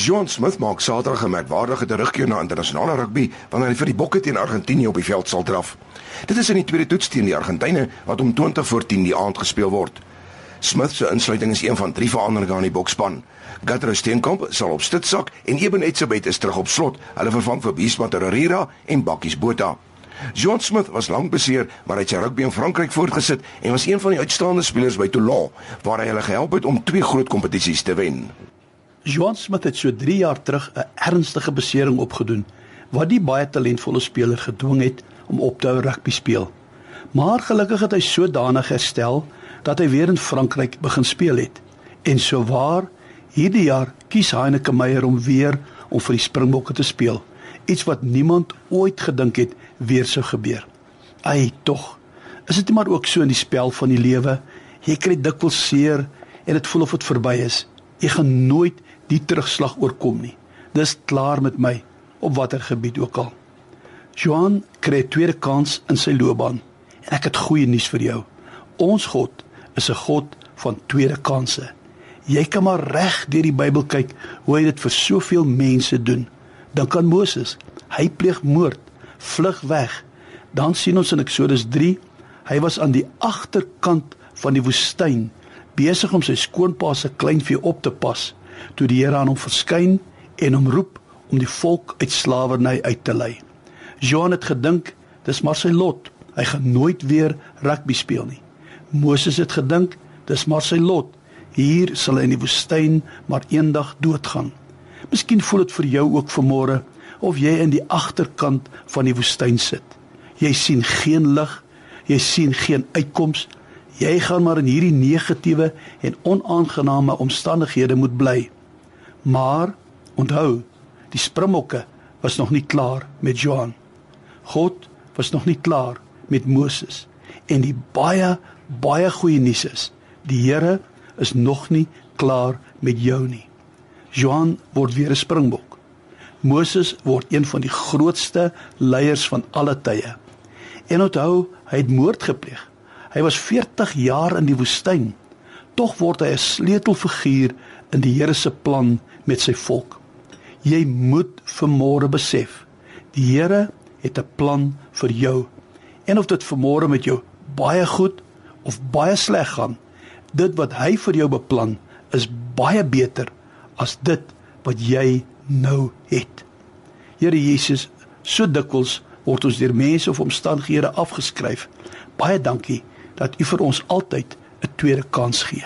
Johan Smith maak Saterdag 'n merkwaardige terugkeer na internasionale rugby wanneer hy vir die Bokke teen Argentinië op die veld sal draf. Dit is in die tweede toets teen die Argentyne wat om 20 voor 10 die aand gespeel word. Smith se insluiting is een van drie veranderinge aan die bokspan. Gatro Steenkamp sal op stitsak en Eben Etzebeth is terug op slot. Hulle vervang vir Bisma Terreira en Bakkies Botha. John Smith was lank beseer, maar hy het sy rugby in Frankryk voortgesit en was een van die uitstaande spelers by Toulon, waar hy hulle gehelp het om twee groot kompetisies te wen. John Smith het so 3 jaar terug 'n ernstige besering opgedoen wat die baie talentvolle speler gedwing het om op te hou rugby speel. Maar gelukkig het hy sodanig herstel dat hy weer in Frankryk begin speel het. En sowaar hierdie jaar kies Heineke Meyer om weer om vir die Springbokke te speel, iets wat niemand ooit gedink het weer sou gebeur. Ai tog, is dit maar ook so in die spel van die lewe. Jy kry dikwels seer en dit voel of dit verby is. Jy gaan nooit die terugslag oorkom nie. Dis klaar met my op watter gebied ook al. Johan kry 'n tweede kans in sy loopbaan en ek het goeie nuus vir jou. Ons God is 'n God van tweede kansse. Jy kan maar reg deur die Bybel kyk hoe hy dit vir soveel mense doen. Dink aan Moses. Hy pleeg moord, vlug weg. Dan sien ons in Eksodus 3, hy was aan die agterkant van die woestyn besig om sy skoonpa se kleinvee op te pas toe die Here aan hom verskyn en hom roep om die volk uit slawerny uit te lei. Johan het gedink dis maar sy lot. Hy gaan nooit weer rugby speel nie. Moses het gedink dis maar sy lot. Hier sal hy in die woestyn maar eendag doodgaan. Miskien voel dit vir jou ook vanmôre of jy in die agterkant van die woestyn sit. Jy sien geen lig, jy sien geen uitkoms. Jy gaan maar in hierdie negatiewe en onaangename omstandighede moet bly. Maar onthou, die springbokke was nog nie klaar met Johan. God was nog nie klaar met Moses en die baie baie goeie nuus is, die Here is nog nie klaar met jou nie. Johan word weer 'n springbok. Moses word een van die grootste leiers van alle tye. En onthou, hy het moord gepleeg. Hy was 40 jaar in die woestyn. Tog word hy 'n sleutelfiguur in die Here se plan met sy volk. Jy moet vermore besef, die Here het 'n plan vir jou. En of dit vermore met jou baie goed of baie sleg gaan, dit wat hy vir jou beplan is baie beter as dit wat jy nou het. Here Jesus, so dikwels word ons deur mense of omstandighede afgeskryf. Baie dankie dat U vir ons altyd 'n tweede kans gee.